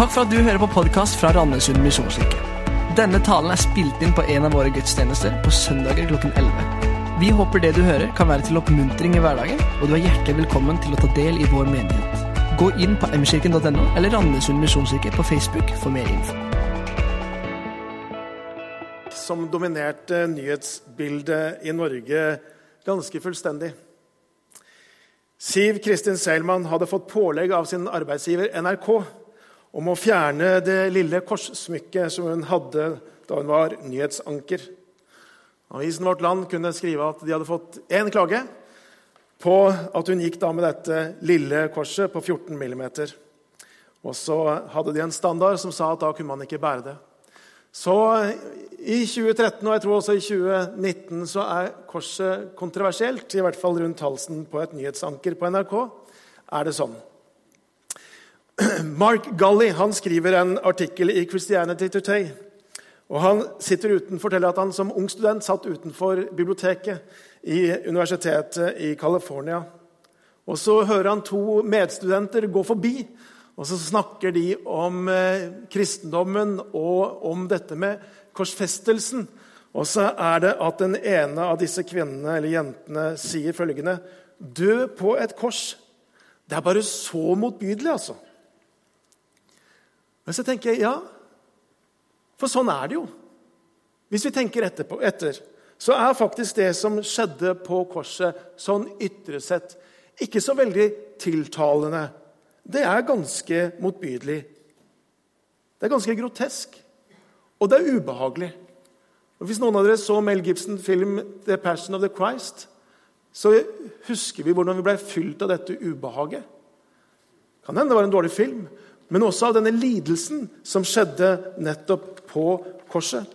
Takk for at du hører på podkast fra Randesund misjonskirke. Denne talen er spilt inn på en av våre gudstjenester på søndager klokken 11. Vi håper det du hører, kan være til oppmuntring i hverdagen, og du er hjertelig velkommen til å ta del i vår menighet. Gå inn på mkirken.no eller Randesund misjonskirke på Facebook for mer info. som dominerte nyhetsbildet i Norge ganske fullstendig. Siv Kristin Seilmann hadde fått pålegg av sin arbeidsgiver NRK om å fjerne det lille korssmykket som hun hadde da hun var nyhetsanker. Avisen Vårt Land kunne skrive at de hadde fått én klage på at hun gikk da med dette lille korset på 14 mm. Og så hadde de en standard som sa at da kunne man ikke bære det. Så i 2013 og jeg tror også i 2019 så er korset kontroversielt. I hvert fall rundt halsen på et nyhetsanker på NRK er det sånn. Mark Gully han skriver en artikkel i Christianity Today. Og Han sitter uten, forteller at han som ung student satt utenfor biblioteket i universitetet i California. Og Så hører han to medstudenter gå forbi og så snakker de om eh, kristendommen og om dette med korsfestelsen. Og så er det at den ene av disse kvinnene eller jentene sier følgende Dø på et kors. Det er bare så motbydelig, altså. Men så tenker jeg ja, for sånn er det jo. Hvis vi tenker etterpå, etter, så er faktisk det som skjedde på korset, sånn ytre sett, ikke så veldig tiltalende det er ganske motbydelig. Det er ganske grotesk. Og det er ubehagelig. Og Hvis noen av dere så Mel Gibson-film 'The Passion of the Christ', så husker vi hvordan vi ble fylt av dette ubehaget. Kan hende det var en dårlig film, men også av denne lidelsen som skjedde nettopp på korset.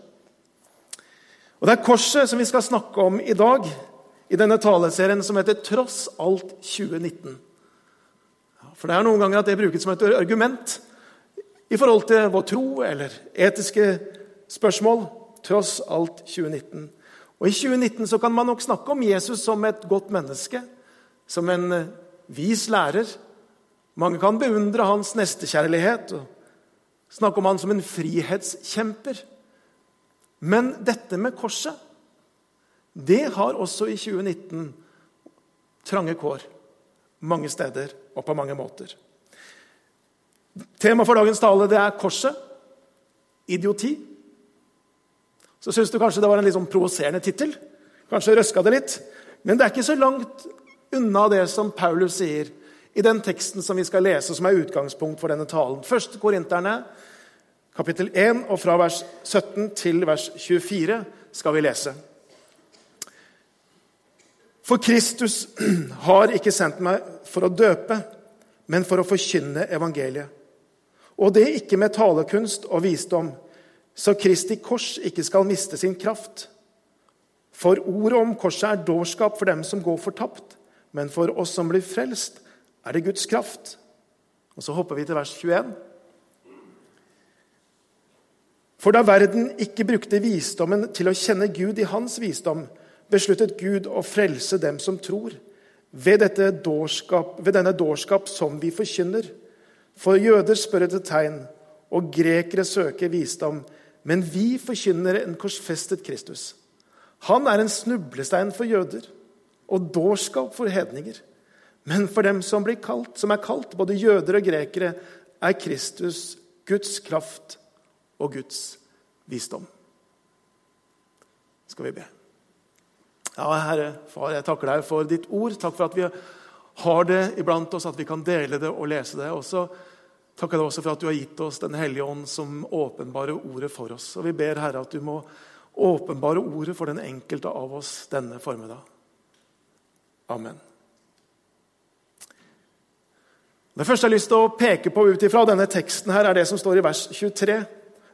Og Det er korset som vi skal snakke om i dag i denne taleserien som heter 'Tross alt 2019'. For det er noen ganger at det brukes som et argument i forhold til vår tro eller etiske spørsmål. Tross alt 2019. Og I 2019 så kan man nok snakke om Jesus som et godt menneske, som en vis lærer. Mange kan beundre hans nestekjærlighet og snakke om han som en frihetskjemper. Men dette med korset, det har også i 2019 trange kår mange steder og på mange måter. Temaet for dagens tale det er korset. Idioti. Så syns du kanskje det var en litt sånn provoserende tittel. Kanskje røska det litt. Men det er ikke så langt unna det som Paulus sier i den teksten som vi skal lese, som er utgangspunkt for denne talen. Første Korinterne, kapittel 1, og fra vers 17 til vers 24 skal vi lese. For Kristus har ikke sendt meg for å døpe, men for å forkynne evangeliet. Og det ikke med talekunst og visdom, så Kristi kors ikke skal miste sin kraft. For ordet om korset er dårskap for dem som går fortapt, men for oss som blir frelst, er det Guds kraft. Og Så hopper vi til vers 21. For da verden ikke brukte visdommen til å kjenne Gud i hans visdom, besluttet Gud å frelse dem som tror, ved, dårskap, ved denne dårskap som vi forkynner. For jøder spør etter tegn, og grekere søker visdom. Men vi forkynner en korsfestet Kristus. Han er en snublestein for jøder og dårskap for hedninger. Men for dem som, blir kalt, som er kalt, både jøder og grekere, er Kristus Guds kraft og Guds visdom. Skal vi be. Ja, Herre Far, jeg takker deg for ditt ord. Takk for at vi har det iblant oss, at vi kan dele det og lese det. Og så takker jeg deg også for at du har gitt oss Den hellige ånd som åpenbare ordet for oss. Og vi ber, Herre, at du må åpenbare ordet for den enkelte av oss denne formiddag. Amen. Det første jeg har lyst til å peke på ut ifra denne teksten, her er det som står i vers 23,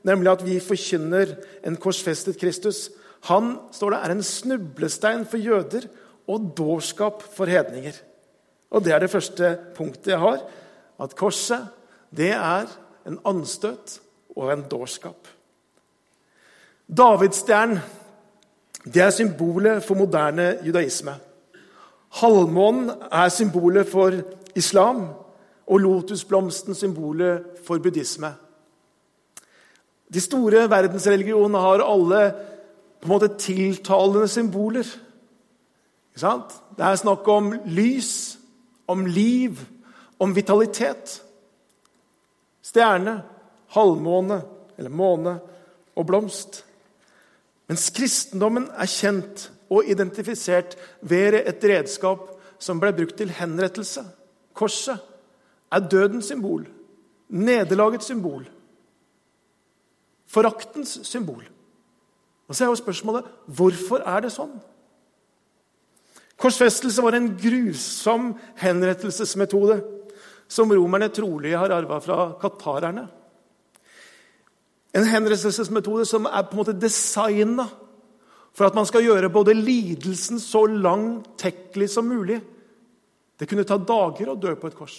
nemlig at vi forkynner en korsfestet Kristus. Han står det, er en snublestein for jøder og dårskap for hedninger. Og Det er det første punktet jeg har. At korset det er en anstøt og en dårskap. Davidsstjernen det er symbolet for moderne judaisme. Halvmånen er symbolet for islam. Og lotusblomsten symbolet for buddhisme. De store verdensreligionene har alle på en måte tiltalende symboler. Ikke sant? Det er snakk om lys, om liv, om vitalitet. Stjerne, halvmåne eller måne og blomst. Mens kristendommen er kjent og identifisert ved et redskap som ble brukt til henrettelse. Korset er dødens symbol, nederlagets symbol, foraktens symbol. Og så er jo spørsmålet hvorfor er det sånn? Korsfestelse var en grusom henrettelsesmetode som romerne trolig har arva fra katarerne. En henrettelsesmetode som er på en måte designa for at man skal gjøre både lidelsen så langtekkelig som mulig. Det kunne ta dager å dø på et kors.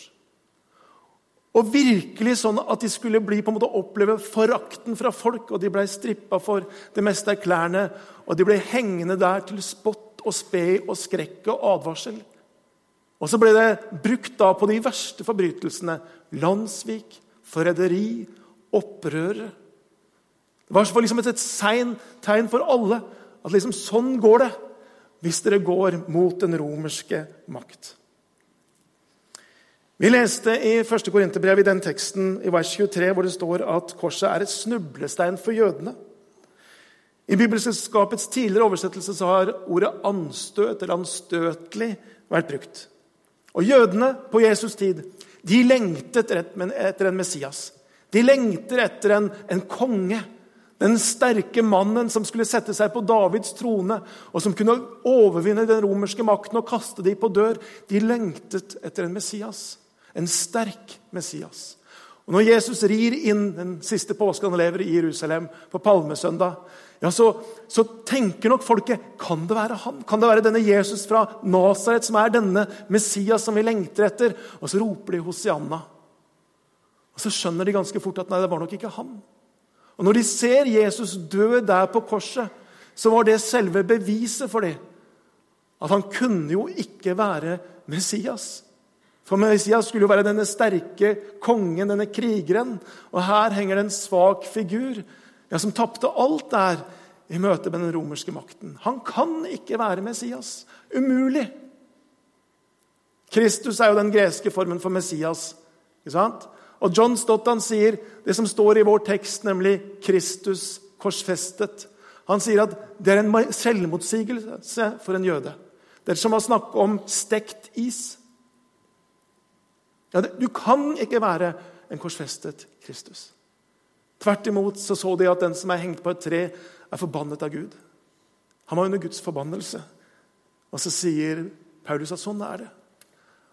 Og virkelig sånn at de skulle bli, på en måte oppleve forakten fra folk. Og de ble strippa for det meste av klærne, og de ble hengende der til spott og spe og skrekk og advarsel. Og så ble det brukt da på de verste forbrytelsene. Landssvik, forræderi, opprørere. Det var liksom et sein, tegn for alle at liksom sånn går det hvis dere går mot den romerske makt. Vi leste i 1. Korinterbrev i den teksten i vers 23 hvor det står at korset er et snublestein for jødene. I Bibelselskapets tidligere oversettelse så har ordet 'anstøt' eller 'anstøtelig' vært brukt. Og Jødene på Jesus tid de lengtet etter en Messias. De lengter etter en, en konge. Den sterke mannen som skulle sette seg på Davids trone, og som kunne overvinne den romerske makten og kaste dem på dør. De lengtet etter en Messias. En sterk Messias. Og Når Jesus rir inn den siste påsken han lever i Jerusalem, på palmesøndag, ja, så, så, tenker nok folket kan det være han? Kan det være denne Jesus fra Nasaret som er denne Messias som vi lengter etter? Og så roper de Hosianna. Og Så skjønner de ganske fort at nei, det var nok ikke han. Og Når de ser Jesus dø der på korset, så var det selve beviset for dem. At han kunne jo ikke være Messias. For Messias skulle jo være denne sterke kongen, denne krigeren. Og her henger det en svak figur ja, som tapte alt der i møte med den romerske makten. Han kan ikke være Messias. Umulig. Kristus er jo den greske formen for Messias. ikke sant? Og John Stott sier det som står i vår tekst, nemlig 'Kristus korsfestet'. Han sier at det er en selvmotsigelse for en jøde. Det er som å snakke om stekt is. Ja, du kan ikke være en korsfestet Kristus. Tvert imot så, så de at den som er hengt på et tre, er forbannet av Gud. Han var under Guds forbannelse. Og så sier Paulus at sånn er det.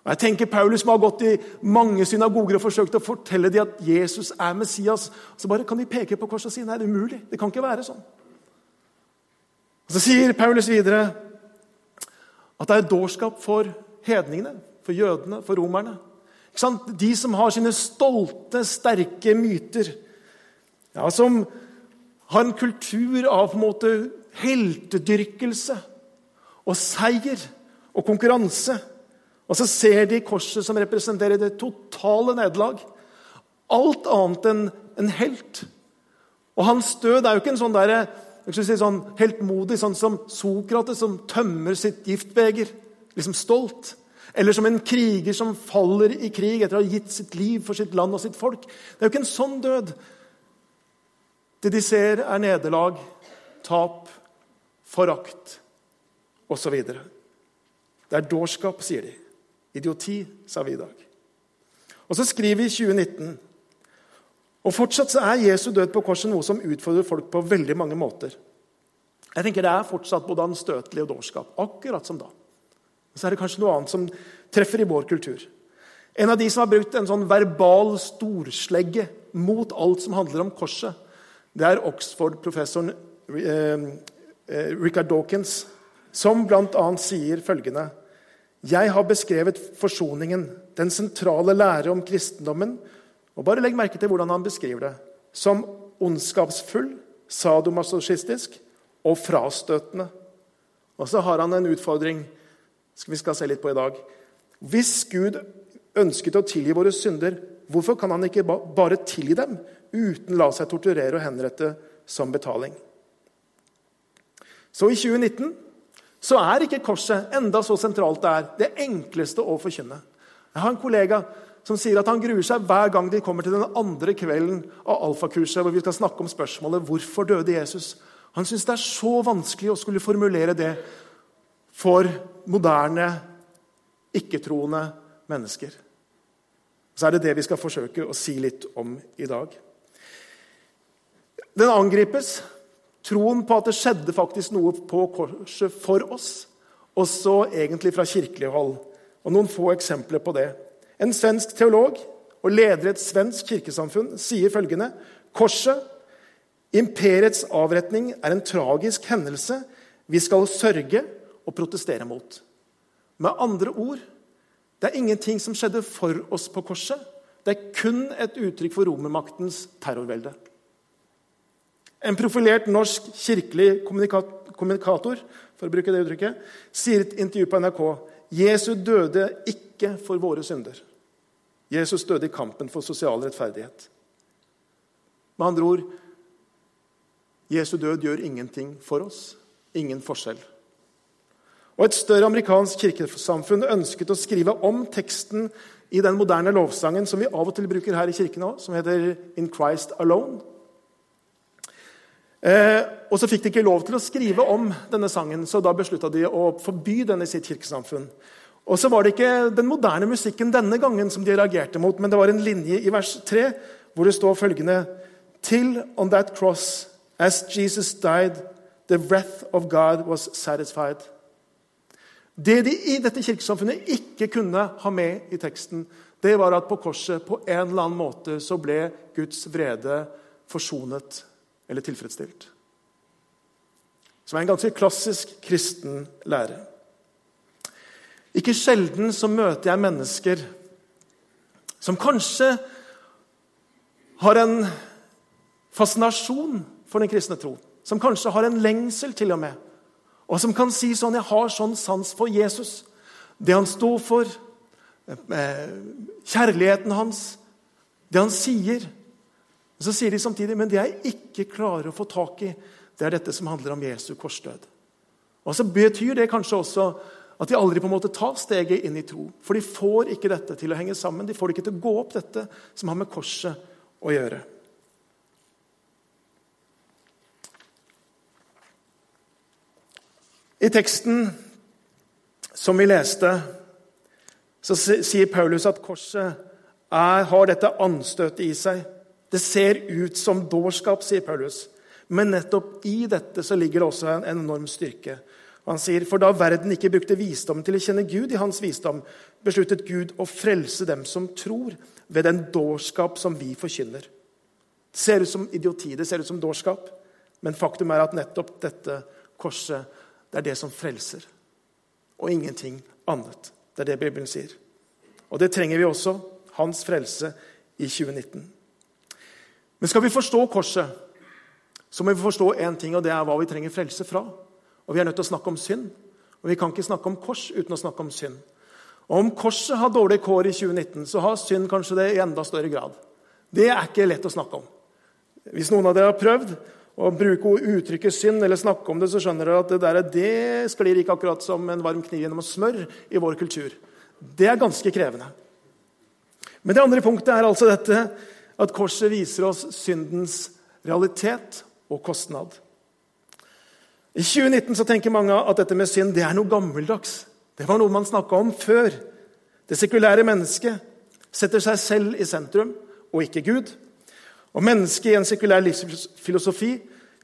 Og jeg tenker Paulus må ha gått i mange synagoger og forsøkt å fortelle dem at Jesus er Messias. Så bare kan de peke på korset og si nei, det er umulig. Det kan ikke være sånn. Og Så sier Paulus videre at det er dårskap for hedningene, for jødene, for romerne. De som har sine stolte, sterke myter. Ja, Som har en kultur av en måte heltedyrkelse og seier og konkurranse. Og så ser de korset som representerer det totale nederlag. Alt annet enn en helt. Og hans død er jo ikke en sånn der, si sånn heltmodig, sånn som Sokrates, som tømmer sitt giftbeger. Liksom stolt. Eller som en kriger som faller i krig etter å ha gitt sitt liv for sitt land og sitt folk. Det er jo ikke en sånn død. Det de ser, er nederlag, tap, forakt osv. Det er dårskap, sier de. Idioti, sa vi i dag. Og så skriver vi i 2019 og Fortsatt så er Jesu død på korset noe som utfordrer folk på veldig mange måter. Jeg tenker Det er fortsatt både anstøtelig og dårskap, akkurat som da. Så er det kanskje noe annet som treffer i vår kultur. En av de som har brukt en sånn verbal storslegge mot alt som handler om korset, det er Oxford-professoren eh, eh, Richard Dawkins, som bl.a. sier følgende Jeg har beskrevet forsoningen, den sentrale lære om kristendommen, og bare legg merke til hvordan han beskriver det, som ondskapsfull, sadomasochistisk og frastøtende. Og så har han en utfordring vi skal se litt på i dag. Hvis Gud ønsket å tilgi våre synder, hvorfor kan han ikke bare tilgi dem uten la seg torturere og henrette som betaling? Så i 2019 så er ikke korset enda så sentralt det er, det enkleste å forkynne. Jeg har en kollega som sier at han gruer seg hver gang de kommer til den andre kvelden av alfakurset, hvor vi skal snakke om spørsmålet 'Hvorfor døde Jesus?' Han syns det er så vanskelig å skulle formulere det for moderne, ikke-troende mennesker. Så er det det vi skal forsøke å si litt om i dag. Den angripes. Troen på at det skjedde faktisk noe på korset for oss. Også egentlig fra kirkelig hold. Og Noen få eksempler på det. En svensk teolog og leder i et svensk kirkesamfunn sier følgende.: Korset, imperiets avretning, er en tragisk hendelse vi skal sørge og protestere mot. Med andre ord det er ingenting som skjedde for oss på korset. Det er kun et uttrykk for romermaktens terrorvelde. En profilert norsk kirkelig kommunikator for å bruke det uttrykket, sier i et intervju på NRK Jesus døde ikke for våre synder. Jesus døde i kampen for sosial rettferdighet. Med andre ord Jesu død gjør ingenting for oss. Ingen forskjell. Og Et større amerikansk kirkesamfunn ønsket å skrive om teksten i den moderne lovsangen som vi av og til bruker her i kirken òg, som heter 'In Christ Alone'. Eh, og Så fikk de ikke lov til å skrive om denne sangen, så da beslutta de å forby den i sitt kirkesamfunn. Og så var det ikke den moderne musikken denne gangen som de reagerte mot, men det var en linje i vers 3 hvor det står følgende Till on that cross, as Jesus died, the wrath of God was satisfied. Det de i dette kirkesamfunnet ikke kunne ha med i teksten, det var at på korset på en eller annen måte så ble Guds vrede forsonet eller tilfredsstilt. Som er en ganske klassisk kristen lære. Ikke sjelden så møter jeg mennesker som kanskje har en fascinasjon for den kristne tro. Som kanskje har en lengsel til og med og som kan si sånn 'Jeg har sånn sans for Jesus'. Det han står for, eh, kjærligheten hans, det han sier. Og Så sier de samtidig men det jeg ikke klarer å få tak i, det er dette som handler om Jesu korsdød. Og Så betyr det kanskje også at de aldri på en måte tar steget inn i tro. For de får ikke dette til å henge sammen. De får det ikke til å gå opp, dette som har med korset å gjøre. I teksten som vi leste, så sier Paulus at korset er, har dette anstøtet i seg. Det ser ut som dårskap, sier Paulus. Men nettopp i dette så ligger det også en enorm styrke. Han sier, For da verden ikke brukte visdommen til å kjenne Gud i hans visdom, besluttet Gud å frelse dem som tror, ved den dårskap som vi forkynner. Det ser ut som idioti, det ser ut som dårskap, men faktum er at nettopp dette korset det er det som frelser, og ingenting annet. Det er det Bibelen sier. Og det trenger vi også. Hans frelse i 2019. Men skal vi forstå korset, så må vi forstå én ting, og det er hva vi trenger frelse fra. Og Vi er nødt til å snakke om synd. Og Vi kan ikke snakke om kors uten å snakke om synd. Og Om korset har dårlige kår i 2019, så har synd kanskje det i enda større grad. Det er ikke lett å snakke om. Hvis noen av dere har prøvd og bruke uttrykket synd eller snakke om det, så skjønner dere at det der, det sklir ikke akkurat som en varm kniv gjennom smør i vår kultur. Det er ganske krevende. Men det andre punktet er altså dette at korset viser oss syndens realitet og kostnad. I 2019 så tenker mange at dette med synd det er noe gammeldags. Det var noe man snakka om før. Det sekulære mennesket setter seg selv i sentrum og ikke Gud. Og mennesket i en sekulær livsfilosofi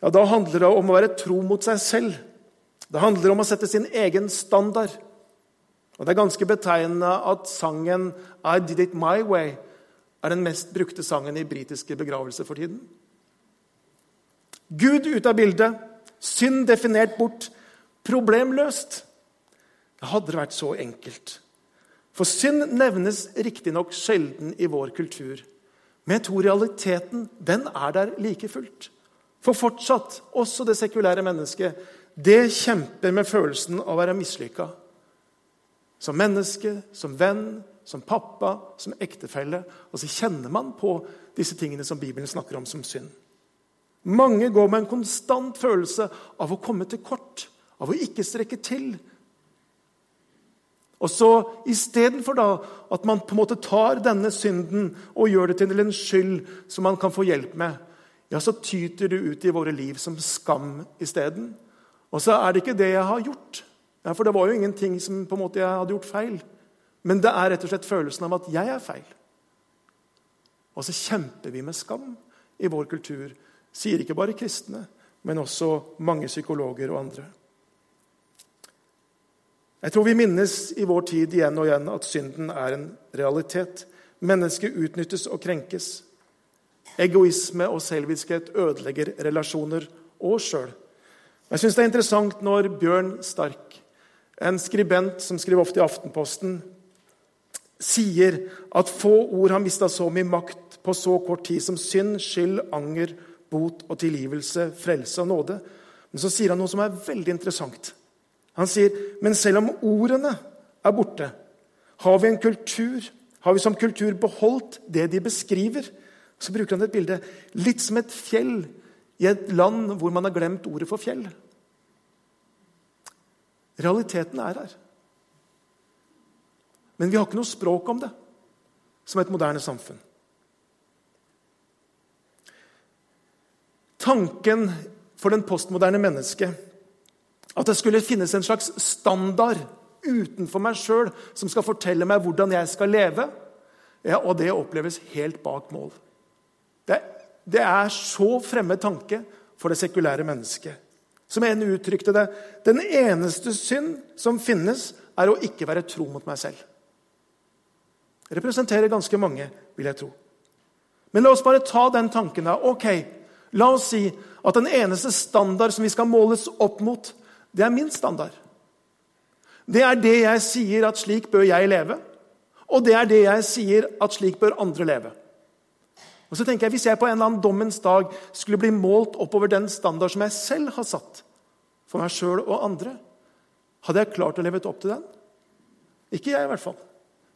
ja, da handler det om å være tro mot seg selv. Det handler om å sette sin egen standard. Og Det er ganske betegnende at sangen 'I Did It My Way' er den mest brukte sangen i britiske begravelser for tiden. Gud ute av bildet, synd definert bort, problem løst. Det hadde vært så enkelt. For synd nevnes riktignok sjelden i vår kultur. Men jeg tror realiteten den er der like fullt. For fortsatt, også det sekulære mennesket, det kjemper med følelsen av å være mislykka. Som menneske, som venn, som pappa, som ektefelle. Og så kjenner man på disse tingene som Bibelen snakker om som synd. Mange går med en konstant følelse av å komme til kort, av å ikke strekke til. Og så Istedenfor at man på en måte tar denne synden og gjør det til en skyld som man kan få hjelp med, ja, så tyter det ut i våre liv som skam isteden. Og så er det ikke det jeg har gjort. Ja, for det var jo ingenting som på en måte jeg hadde gjort feil. Men det er rett og slett følelsen av at jeg er feil. Og så kjemper vi med skam i vår kultur. Sier ikke bare kristne, men også mange psykologer og andre. Jeg tror vi minnes i vår tid igjen og igjen at synden er en realitet. Mennesket utnyttes og krenkes. Egoisme og selviskhet ødelegger relasjoner og sjøl. Jeg syns det er interessant når Bjørn Stark, en skribent som skriver ofte i Aftenposten, sier at få ord har mista så mye makt på så kort tid som synd, skyld, anger, bot og tilgivelse, frelse og nåde. Men så sier han noe som er veldig interessant. Han sier men selv om ordene er borte, har vi en kultur, har vi som kultur beholdt det de beskriver. Så bruker han et bilde litt som et fjell i et land hvor man har glemt ordet for fjell. Realiteten er her. Men vi har ikke noe språk om det som et moderne samfunn. Tanken for den postmoderne mennesket at det skulle finnes en slags standard utenfor meg sjøl som skal fortelle meg hvordan jeg skal leve, ja, og det oppleves helt bak mål. Det, det er så fremmed tanke for det sekulære mennesket. Som en uttrykte det Den eneste synd som finnes, er å ikke være tro mot meg selv. Det representerer ganske mange, vil jeg tro. Men la oss bare ta den tanken. da. Ok, La oss si at den eneste standard som vi skal måles opp mot, det er min standard. Det er det jeg sier at slik bør jeg leve, og det er det jeg sier at slik bør andre leve. Og så tenker jeg, Hvis jeg på en eller annen dommens dag skulle bli målt oppover den standard som jeg selv har satt for meg sjøl og andre, hadde jeg klart å leve opp til den? Ikke jeg, i hvert fall.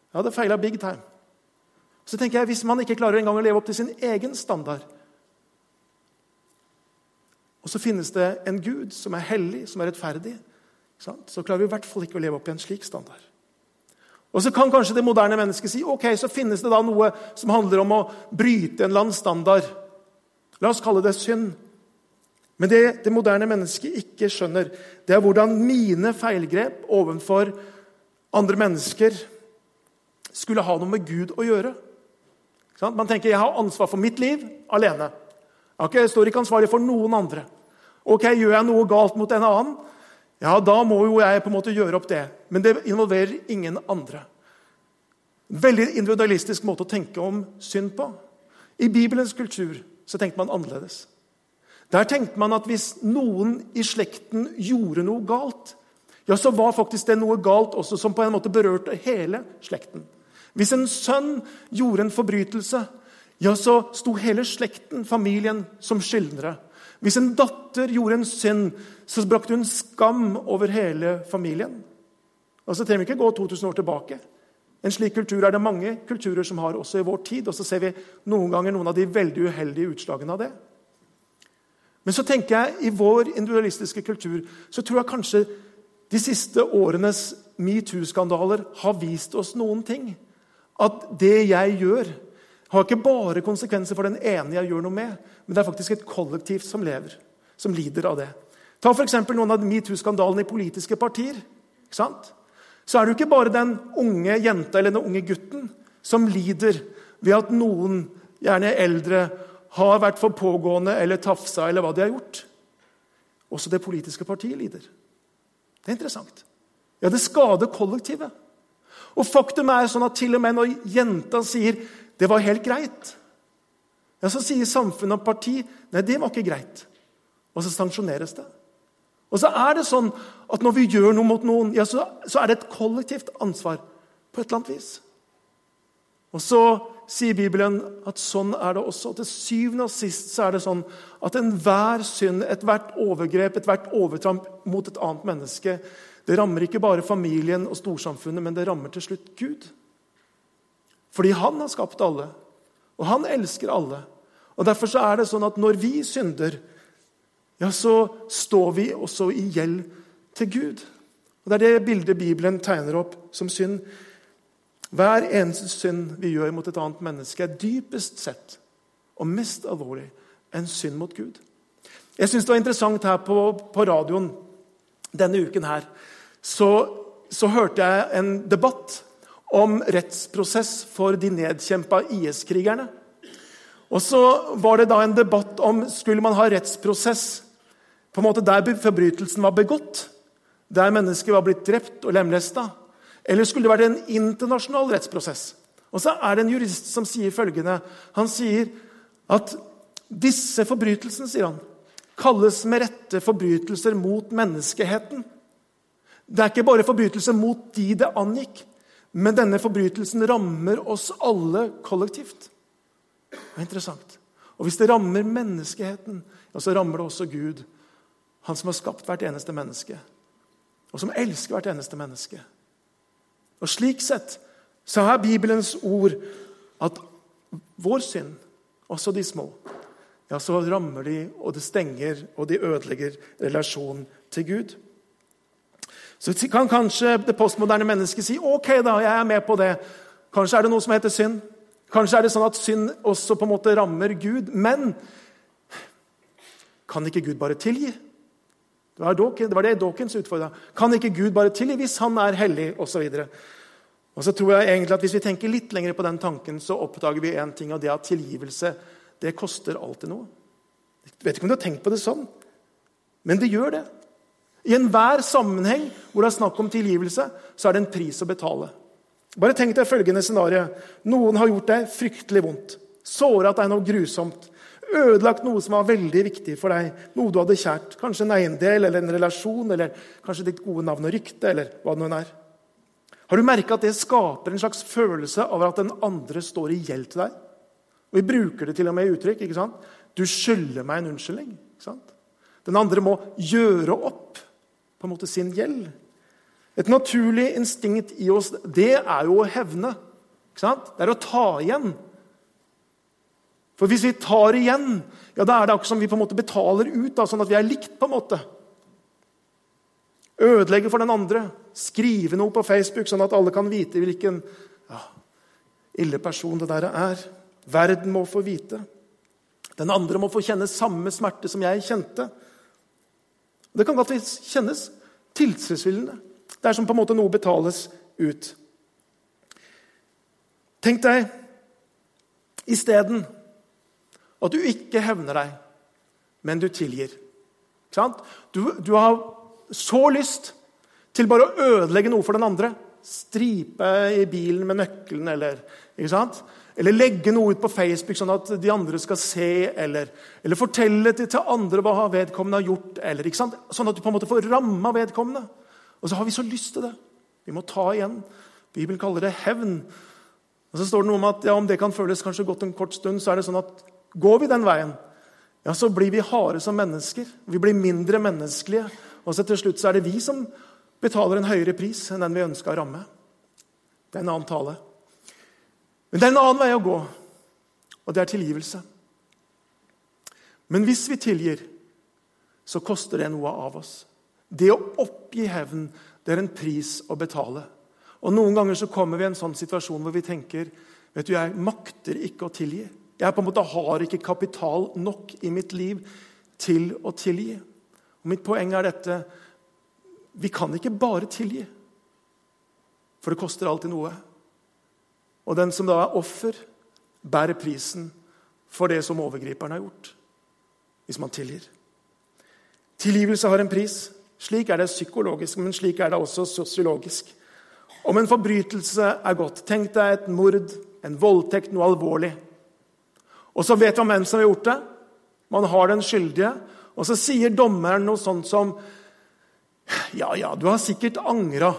Jeg hadde feila big time. Så tenker jeg, Hvis man ikke klarer engang å leve opp til sin egen standard, og så finnes det en Gud som er hellig, som er rettferdig, så klarer vi i hvert fall ikke å leve opp i en slik standard. Og Så kan kanskje det moderne mennesket si ok, så finnes det da noe som handler om å bryte en eller annen standard. La oss kalle det synd. Men det det moderne mennesket ikke skjønner, det er hvordan mine feilgrep overfor andre mennesker skulle ha noe med Gud å gjøre. Man tenker jeg har ansvar for mitt liv alene. Jeg står ikke ansvarlig for noen andre. Ok, Gjør jeg noe galt mot en annen, ja, da må jo jeg på en måte gjøre opp det. Men det involverer ingen andre. Veldig individualistisk måte å tenke om synd på. I Bibelens kultur så tenkte man annerledes. Der tenkte man at hvis noen i slekten gjorde noe galt, ja, så var faktisk det noe galt også som på en måte berørte hele slekten. Hvis en sønn gjorde en forbrytelse, ja, så sto hele slekten, familien, som skyldnere. Hvis en datter gjorde en synd, så brakte hun skam over hele familien. Og så trenger vi ikke gå 2000 år tilbake. En slik kultur er det mange kulturer som har også i vår tid. Og så ser vi noen ganger noen av de veldig uheldige utslagene av det. Men så tenker jeg i vår individualistiske kultur så tror jeg kanskje de siste årenes metoo-skandaler har vist oss noen ting. At det jeg gjør, har ikke bare konsekvenser for den ene jeg gjør noe med, men det er faktisk et kollektiv som lever, som lider av det. Ta f.eks. noen av metoo-skandalene i politiske partier. Så er det jo ikke bare den unge jenta eller den unge gutten som lider ved at noen, gjerne eldre, har vært for pågående eller tafsa eller hva de har gjort. Også det politiske partiet lider. Det er interessant. Ja, det skader kollektivet. Og faktum er sånn at til og med når jenta sier det var helt greit. Ja, Så sier samfunnet og parti nei, det var ikke greit. Og så sanksjoneres det. Og så er det sånn at når vi gjør noe mot noen, ja, så, så er det et kollektivt ansvar på et eller annet vis. Og så sier Bibelen at sånn er det også. Til syvende og sist så er det sånn at enhver synd, ethvert overgrep, ethvert overtramp mot et annet menneske, det rammer ikke bare familien og storsamfunnet, men det rammer til slutt Gud. Fordi han har skapt alle, og han elsker alle. Og Derfor så er det sånn at når vi synder, ja, så står vi også i gjeld til Gud. Og Det er det bildet Bibelen tegner opp som synd. Hver eneste synd vi gjør mot et annet menneske, er dypest sett og mest alvorlig en synd mot Gud. Jeg syns det var interessant her på, på radioen denne uken her. Så, så, hørte jeg en debatt om rettsprosess for de nedkjempa IS-krigerne. Og så var det da en debatt om skulle man ha rettsprosess på en måte der forbrytelsen var begått, der mennesket var blitt drept og lemlesta, eller skulle det vært en internasjonal rettsprosess? Og så er det en jurist som sier følgende. Han sier at disse forbrytelsene sier han, kalles med rette forbrytelser mot menneskeheten. Det er ikke bare forbrytelser mot de det angikk, men denne forbrytelsen rammer oss alle kollektivt. Det er interessant. Og hvis det rammer menneskeheten, så rammer det også Gud. Han som har skapt hvert eneste menneske, og som elsker hvert eneste menneske. Og Slik sett så er Bibelens ord at vår synd, også de små, ja, så rammer de, og det stenger og de ødelegger relasjonen til Gud. Så kan kanskje det postmoderne mennesket si ok da, jeg er med på det. Kanskje er det noe som heter synd. Kanskje er det sånn at synd også på en måte rammer Gud. Men kan ikke Gud bare tilgi? Det var, Dawkins, det var det Dawkins utfordra. Kan ikke Gud bare tilgi hvis han er hellig? Og så, videre. og så tror jeg egentlig at Hvis vi tenker litt lenger på den tanken, så oppdager vi en ting, og det at tilgivelse det koster alltid noe. Jeg vet ikke om du har tenkt på det sånn, men det gjør det. I enhver sammenheng hvor det er snakk om tilgivelse, så er det en pris å betale. Bare tenk deg følgende scenario. Noen har gjort deg fryktelig vondt. Såret deg noe grusomt ødelagt noe som var veldig viktig for deg, noe du hadde kjært. Kanskje en eiendel eller en relasjon eller kanskje ditt gode navn og rykte. eller hva det nå er. Har du merka at det skaper en slags følelse av at den andre står i gjeld til deg? Og Vi bruker det til og med i uttrykk. ikke sant? Du skylder meg en unnskyldning. ikke sant? Den andre må gjøre opp på en måte sin gjeld. Et naturlig instinkt i oss det er jo å hevne. Det er å ta igjen. For hvis vi tar igjen, ja, da er det akkurat som vi på en måte betaler ut, da, sånn at vi er likt. på en måte. Ødelegge for den andre. Skrive noe på Facebook, sånn at alle kan vite hvilken ja, ille person det der er. Verden må få vite. Den andre må få kjenne samme smerte som jeg kjente. Det kan godt kjennes tilfredsstillende. Det er som på en måte noe betales ut. Tenk deg isteden at du ikke hevner deg, men du tilgir. Du, du, har så lyst til bare å ødelegge noe for den andre. Stripe i bilen med nøkkelen, eller, eller legge noe ut på Facebook sånn at de andre skal se, eller, eller fortelle til, til, andre hva vedkommende har gjort. Eller, sånn at du på en måte får ramma vedkommende. Og så har vi så lyst til det. Vi må ta igjen. Bibelen kaller det hevn. Og så står det noe om at ja, om det kan føles kanskje godt en kort stund, så er det sånn at Går vi den veien, ja, så blir vi harde som mennesker. Vi blir mindre menneskelige. Og så til slutt så er det vi som betaler en høyere pris enn den vi ønska å ramme. Det er en annen tale. Men det er en annen vei å gå, og det er tilgivelse. Men hvis vi tilgir, så koster det noe av oss. Det å oppgi hevn, det er en pris å betale. Og Noen ganger så kommer vi i en sånn situasjon hvor vi tenker vet du, jeg makter ikke å tilgi. Jeg på en måte har ikke kapital nok i mitt liv til å tilgi. Og mitt poeng er dette vi kan ikke bare tilgi, for det koster alltid noe. Og den som da er offer, bærer prisen for det som overgriperen har gjort, hvis man tilgir. Tilgivelse har en pris. Slik er det psykologisk, men slik er det også sosiologisk. Om en forbrytelse er godt Tenk deg et mord, en voldtekt, noe alvorlig. Og så vet man hvem som har gjort det. Man har den skyldige. Og så sier dommeren noe sånt som Ja, ja, du har sikkert angra.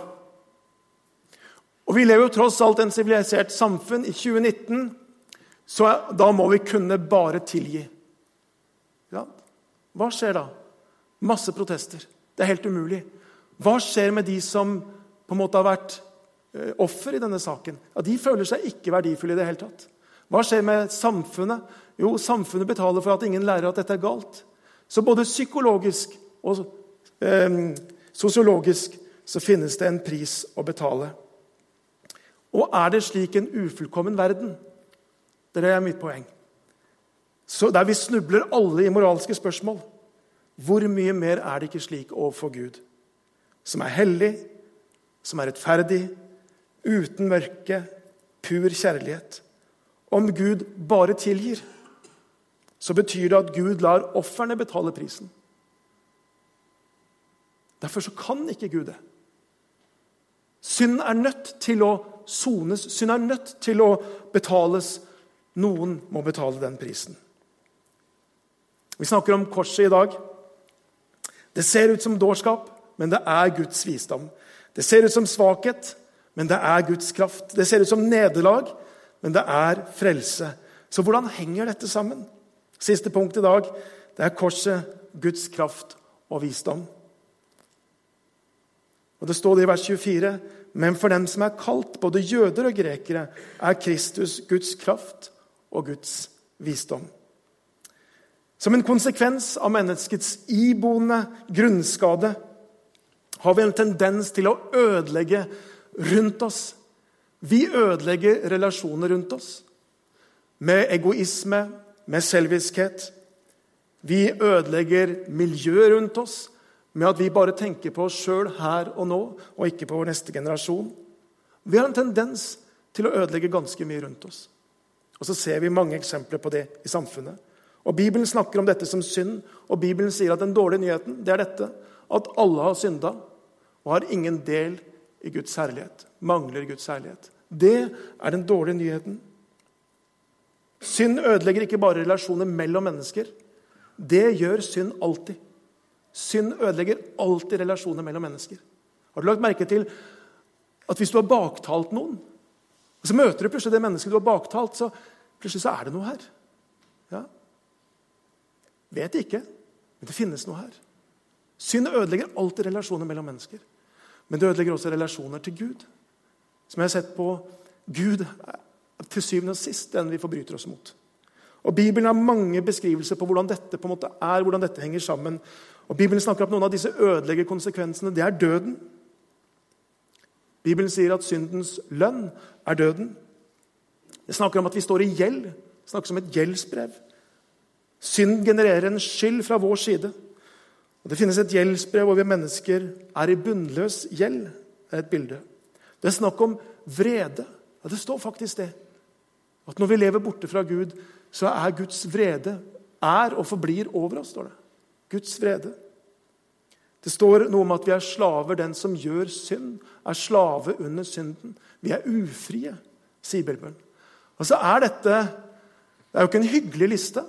Og Vi lever jo tross alt et sivilisert samfunn i 2019. så da må vi kunne bare tilgi. Ja. Hva skjer da? Masse protester. Det er helt umulig. Hva skjer med de som på en måte har vært eh, offer i denne saken? Ja, de føler seg ikke verdifulle i det hele tatt. Hva skjer med samfunnet? Jo, samfunnet betaler for at ingen lærer at dette er galt. Så både psykologisk og eh, sosiologisk så finnes det en pris å betale. Og er det slik en ufullkommen verden? Det er mitt poeng. Så Der vi snubler alle i moralske spørsmål. Hvor mye mer er det ikke slik overfor Gud? Som er hellig, som er rettferdig, uten mørke, pur kjærlighet. Om Gud bare tilgir, så betyr det at Gud lar ofrene betale prisen. Derfor så kan ikke Gud det. Synd er nødt til å sones. Synd er nødt til å betales. Noen må betale den prisen. Vi snakker om korset i dag. Det ser ut som dårskap, men det er Guds visdom. Det ser ut som svakhet, men det er Guds kraft. Det ser ut som nederlag, men det er frelse. Så hvordan henger dette sammen? Siste punkt i dag det er korset, Guds kraft og visdom. Og Det står det i vers 24.: Men for dem som er kalt, både jøder og grekere, er Kristus Guds kraft og Guds visdom. Som en konsekvens av menneskets iboende grunnskade har vi en tendens til å ødelegge rundt oss. Vi ødelegger relasjoner rundt oss med egoisme, med selviskhet. Vi ødelegger miljøet rundt oss med at vi bare tenker på oss sjøl her og nå, og ikke på vår neste generasjon. Vi har en tendens til å ødelegge ganske mye rundt oss. Og så ser vi mange eksempler på det i samfunnet. Og Bibelen snakker om dette som synd, og Bibelen sier at den dårlige nyheten det er dette, at alle har synda og har ingen del i Guds herlighet. Mangler Guds herlighet. Det er den dårlige nyheten. Synd ødelegger ikke bare relasjoner mellom mennesker. Det gjør synd alltid. Synd ødelegger alltid relasjoner mellom mennesker. Har du lagt merke til at hvis du har baktalt noen, og så møter du plutselig det mennesket du har baktalt, så plutselig så er det noe her? Ja. Vet ikke, men det finnes noe her. Synd ødelegger alltid relasjoner mellom mennesker. Men det ødelegger også relasjoner til Gud. Som jeg har sett på Gud til syvende og sist den vi forbryter oss mot. Og Bibelen har mange beskrivelser på hvordan dette på en måte er, hvordan dette henger sammen. Og Bibelen snakker om noen av disse ødelegge konsekvensene. Det er døden. Bibelen sier at syndens lønn er døden. Det snakker om at vi står i gjeld. Det snakkes om et gjeldsbrev. Synd genererer en skyld fra vår side. Og Det finnes et gjeldsbrev hvor vi mennesker er i bunnløs gjeld. Det er et bilde. Det er snakk om vrede. Ja, Det står faktisk det. At når vi lever borte fra Gud, så er Guds vrede er og forblir over oss. står det. Guds vrede. Det står noe om at vi er slaver. Den som gjør synd, er slave under synden. Vi er ufrie, sier Bibelen. Og så er dette Det er jo ikke en hyggelig liste.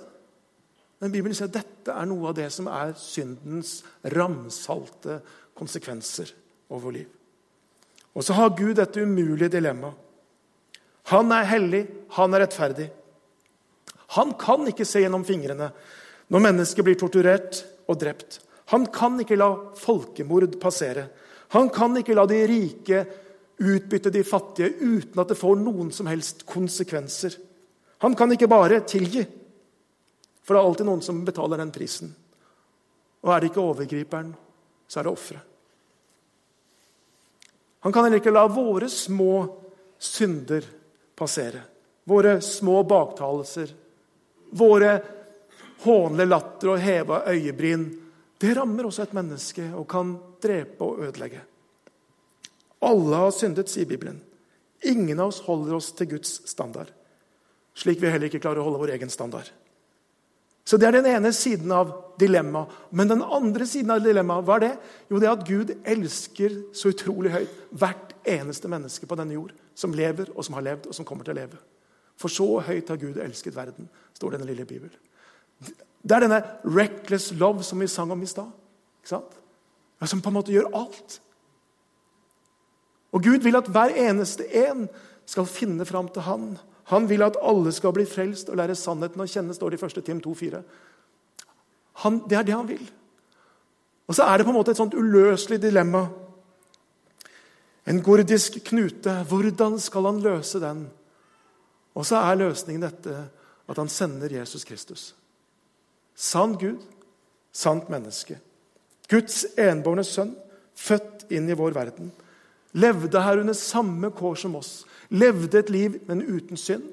Men Bibelen sier at dette er noe av det som er syndens ramsalte konsekvenser over liv. Og så har Gud dette umulige dilemmaet. Han er hellig, han er rettferdig. Han kan ikke se gjennom fingrene når mennesket blir torturert og drept. Han kan ikke la folkemord passere. Han kan ikke la de rike utbytte de fattige uten at det får noen som helst konsekvenser. Han kan ikke bare tilgi, for det er alltid noen som betaler den prisen. Og er det ikke overgriperen, så er det offeret. Han kan heller ikke la våre små synder passere. Våre små baktalelser, våre hånlige latter og heva øyebryn. Det rammer også et menneske og kan drepe og ødelegge. Alle har syndet, sier Bibelen. Ingen av oss holder oss til Guds standard. Slik vi heller ikke klarer å holde vår egen standard. Så Det er den ene siden av dilemmaet. Men den andre siden av dilemmaet, hva er det? Jo, det er at Gud elsker så utrolig høyt hvert eneste menneske på denne jord som lever, og som har levd, og som kommer til å leve. For så høyt har Gud elsket verden, står det i den lille Bibelen. Det er denne 'reckless love' som vi sang om i stad. Som på en måte gjør alt. Og Gud vil at hver eneste en skal finne fram til Han. Han vil at alle skal bli frelst og lære sannheten å kjenne, står det i 1. Tim 2,4. Det er det han vil. Og så er det på en måte et sånt uløselig dilemma. En gordisk knute. Hvordan skal han løse den? Og så er løsningen dette at han sender Jesus Kristus. Sann Gud, sant menneske. Guds enbårne sønn, født inn i vår verden. Levde her under samme kår som oss. Levde et liv, men uten synd.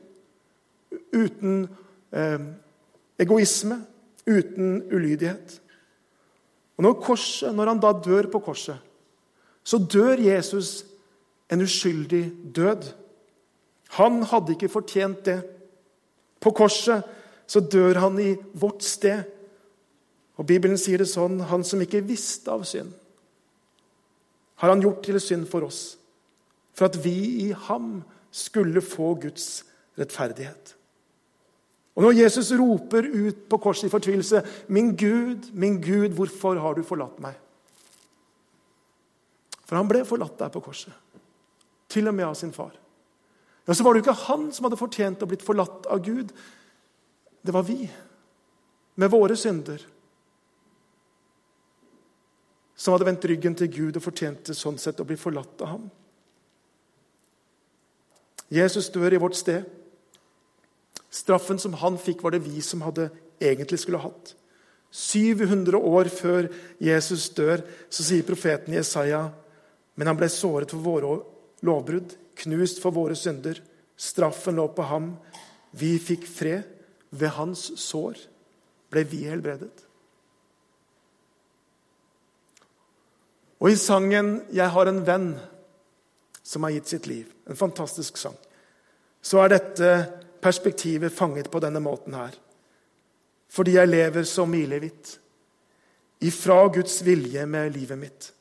Uten eh, egoisme. Uten ulydighet. Og når, korset, når han da dør på korset, så dør Jesus en uskyldig død. Han hadde ikke fortjent det. På korset så dør han i vårt sted. Og Bibelen sier det sånn Han som ikke visste av synd, har han gjort til synd for oss, for at vi i ham skulle få Guds rettferdighet. Og Når Jesus roper ut på korset i fortvilelse 'Min Gud, min Gud, hvorfor har du forlatt meg?' For han ble forlatt der på korset, til og med av sin far. Ja, Så var det jo ikke han som hadde fortjent å blitt forlatt av Gud. Det var vi, med våre synder, som hadde vendt ryggen til Gud og fortjente sånn sett å bli forlatt av ham. Jesus dør i vårt sted. Straffen som han fikk, var det vi som hadde egentlig skulle hatt. 700 år før Jesus dør, så sier profeten Jesaja men han ble såret for våre lovbrudd, knust for våre synder. Straffen lå på ham. Vi fikk fred. Ved hans sår ble vi helbredet. Og i sangen 'Jeg har en venn som har gitt sitt liv', en fantastisk sang, så er dette perspektivet fanget på denne måten her. Fordi jeg lever så milevidt ifra Guds vilje med livet mitt.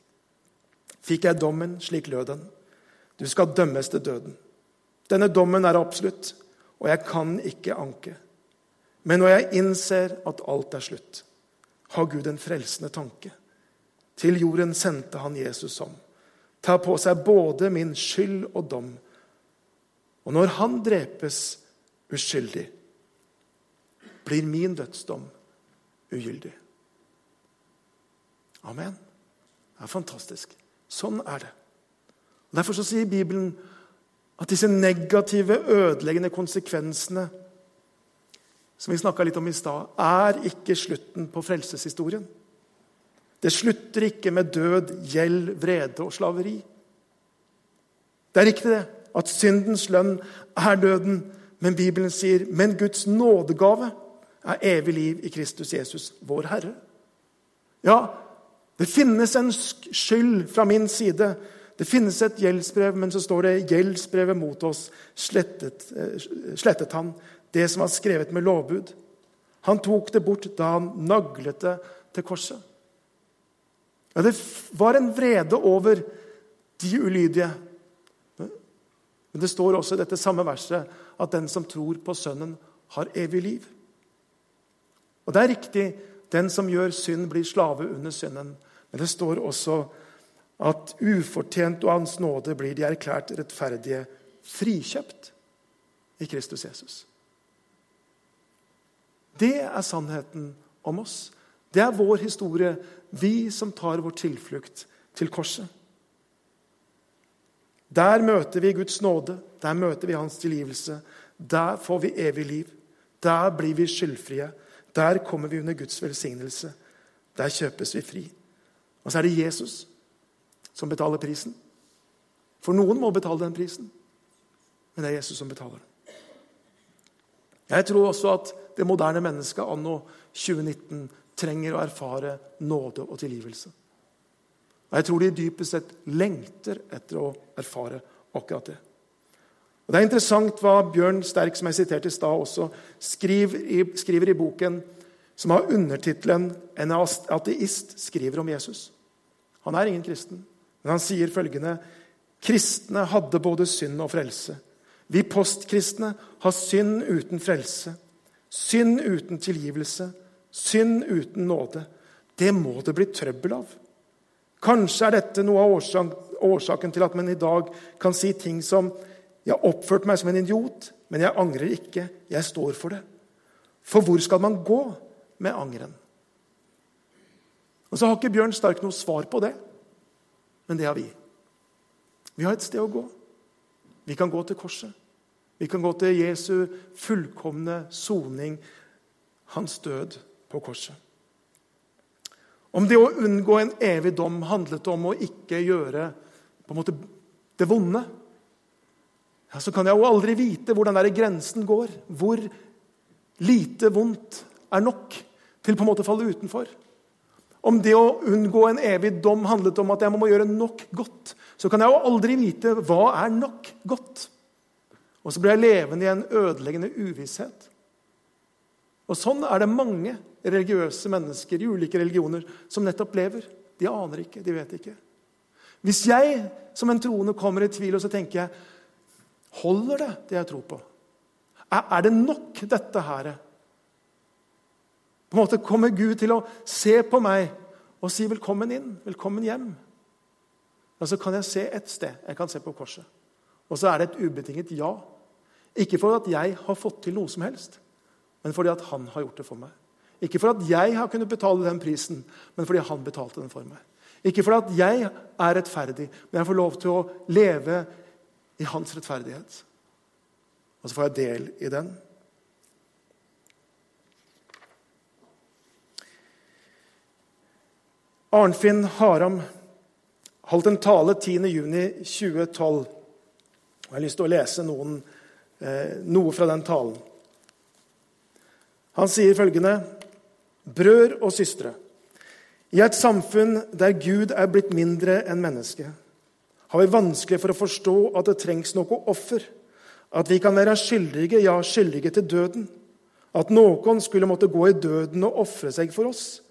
Fikk jeg dommen, slik lød den. Du skal dømmes til døden. Denne dommen er absolutt, og jeg kan ikke anke. Men når jeg innser at alt er slutt, har Gud en frelsende tanke. Til jorden sendte han Jesus som tar på seg både min skyld og dom. Og når han drepes uskyldig, blir min dødsdom ugyldig. Amen. Det er fantastisk. Sånn er det. Derfor sier Bibelen at disse negative, ødeleggende konsekvensene som vi snakka litt om i stad, er ikke slutten på frelseshistorien. Det slutter ikke med død, gjeld, vrede og slaveri. Det er riktig det, at syndens lønn er døden, men Bibelen sier men Guds nådegave er evig liv i Kristus Jesus, vår Herre. Ja, det finnes en skyld fra min side. Det finnes et gjeldsbrev, men så står det 'gjeldsbrevet mot oss slettet, eh, slettet han', det som var skrevet med lovbud. Han tok det bort da han naglet det til korset. Ja, det var en vrede over de ulydige. Men det står også i dette samme verset at den som tror på Sønnen, har evig liv. Og det er riktig, den som gjør synd, blir slave under synden. Men det står også at ufortjent og Hans nåde blir de erklært rettferdige, frikjøpt i Kristus Jesus. Det er sannheten om oss. Det er vår historie, vi som tar vår tilflukt til korset. Der møter vi Guds nåde, der møter vi Hans tilgivelse. Der får vi evig liv. Der blir vi skyldfrie. Der kommer vi under Guds velsignelse. Der kjøpes vi fri. Og så er det Jesus som betaler prisen. For noen må betale den prisen, men det er Jesus som betaler den. Jeg tror også at det moderne mennesket anno 2019 trenger å erfare nåde og tilgivelse. Og Jeg tror de dypest sett lengter etter å erfare akkurat det. Og Det er interessant hva Bjørn Sterk, som jeg siterte i stad, også skriver i, skriver i boken som har undertittelen 'En ateist skriver om Jesus'. Han er ingen kristen, men han sier følgende Kristne hadde både synd og frelse. Vi postkristne har synd uten frelse, synd uten tilgivelse, synd uten nåde. Det må det bli trøbbel av. Kanskje er dette noe av årsaken til at man i dag kan si ting som Jeg har oppført meg som en idiot, men jeg angrer ikke. Jeg står for det. For hvor skal man gå med angeren? Og Så har ikke Bjørn Stark noe svar på det, men det har vi. Vi har et sted å gå. Vi kan gå til korset. Vi kan gå til Jesu fullkomne soning, hans død på korset. Om det å unngå en evig dom handlet om å ikke gjøre måte, det vonde, ja, så kan jeg jo aldri vite hvor den der grensen går. Hvor lite vondt er nok til på en måte å falle utenfor. Om det å unngå en evig dom handlet om at jeg må gjøre nok godt, så kan jeg jo aldri vite hva er nok godt. Og så blir jeg levende i en ødeleggende uvisshet. Og Sånn er det mange religiøse mennesker i ulike religioner som nettopp lever. De aner ikke, de vet ikke. Hvis jeg som en troende kommer i tvil, og så tenker jeg Holder det, det jeg tror på? Er det nok, dette her? På en måte Kommer Gud til å se på meg og si 'velkommen inn', 'velkommen hjem'? Og så kan jeg se ett sted. Jeg kan se på korset. Og så er det et ubetinget ja. Ikke for at jeg har fått til noe som helst, men fordi at han har gjort det for meg. Ikke for at jeg har kunnet betale den prisen, men fordi han betalte den for meg. Ikke fordi at jeg er rettferdig, men jeg får lov til å leve i hans rettferdighet. Og så får jeg del i den. Arnfinn Haram holdt en tale 10.6.2012. Jeg har lyst til å lese noen, eh, noe fra den talen. Han sier følgende.: Brødre og søstre. I et samfunn der Gud er blitt mindre enn menneske, har vi vanskelig for å forstå at det trengs noe offer. At vi kan være skyldige, ja, skyldige til døden. At noen skulle måtte gå i døden og ofre seg for oss.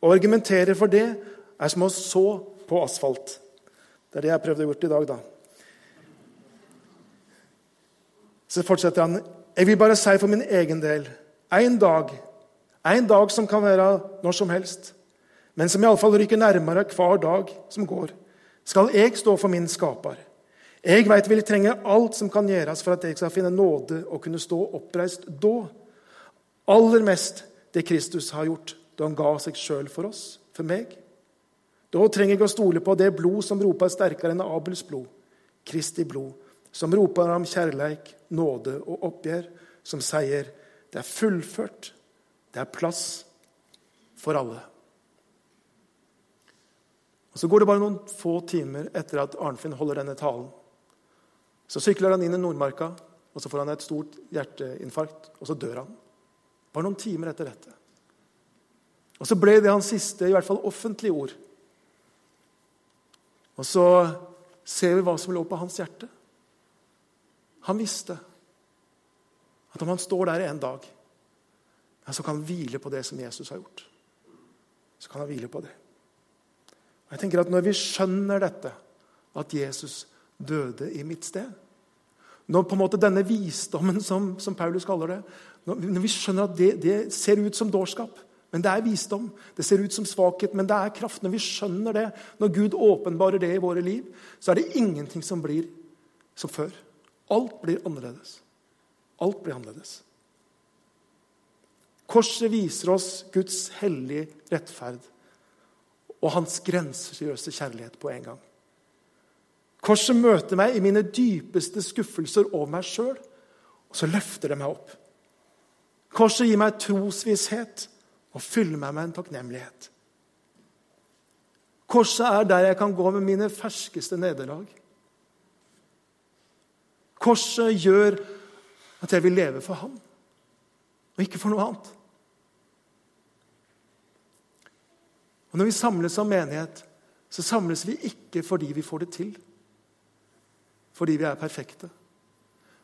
Å argumentere for det er som å så på asfalt. Det er det jeg prøvde å gjøre i dag, da. Så fortsetter han. Jeg vil bare si for min egen del en dag, en dag som kan være når som helst, men som iallfall rykker nærmere hver dag som går, skal jeg stå for min skaper. Jeg veit vil trenge alt som kan gjøres for at jeg skal finne nåde og kunne stå oppreist da. Aller mest det Kristus har gjort da han ga seg sjøl for oss, for meg. Da trenger jeg å stole på det blod som roper sterkere enn Abels blod, Kristi blod, som roper om kjærleik, nåde og oppgjør, som sier det er fullført, det er plass for alle. Og Så går det bare noen få timer etter at Arnfinn holder denne talen. Så sykler han inn i Nordmarka, og så får han et stort hjerteinfarkt, og så dør han. Bare noen timer etter dette. Og så ble det hans siste, i hvert fall offentlige ord. Og så ser vi hva som lå på hans hjerte. Han visste at om han står der en dag, så kan han hvile på det som Jesus har gjort. Så kan han hvile på det. Og jeg tenker at Når vi skjønner dette, at Jesus døde i mitt sted Når på en måte denne visdommen, som, som Paulus kaller det Når vi skjønner at det, det ser ut som dårskap, men det er visdom. Det ser ut som svakhet, men det er kraft. Når vi skjønner det, når Gud åpenbarer det i våre liv, så er det ingenting som blir som før. Alt blir annerledes. Alt blir annerledes. Korset viser oss Guds hellige rettferd og hans grenseløse kjærlighet på en gang. Korset møter meg i mine dypeste skuffelser over meg sjøl, og så løfter det meg opp. Korset gir meg trosvisshet og fyller meg med en takknemlighet. Korset er der jeg kan gå med mine ferskeste nederlag. Korset gjør at jeg vil leve for ham, og ikke for noe annet. Og Når vi samles som menighet, så samles vi ikke fordi vi får det til, fordi vi er perfekte.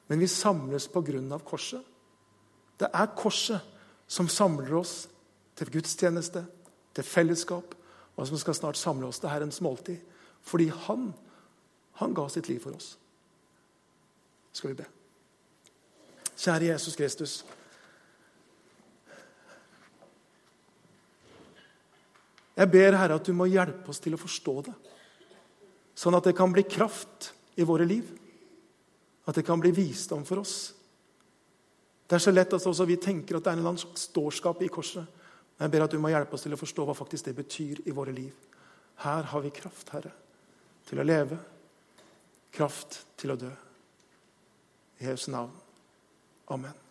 Men vi samles på grunn av korset. Det er korset som samler oss til gudstjeneste, til fellesskap, og som skal snart samle oss til Herrens måltid. Fordi han, han ga sitt liv for oss. Skal vi be. Kjære Jesus Kristus. Jeg ber Herre at du må hjelpe oss til å forstå det, sånn at det kan bli kraft i våre liv. At det kan bli visdom for oss. Det er så lett at også vi tenker at det er en eller annen slags dårskap i korset. Men jeg ber at du må hjelpe oss til å forstå hva faktisk det betyr i våre liv. Her har vi kraft, Herre, til å leve. Kraft til å dø. I Jesu navn. Amen.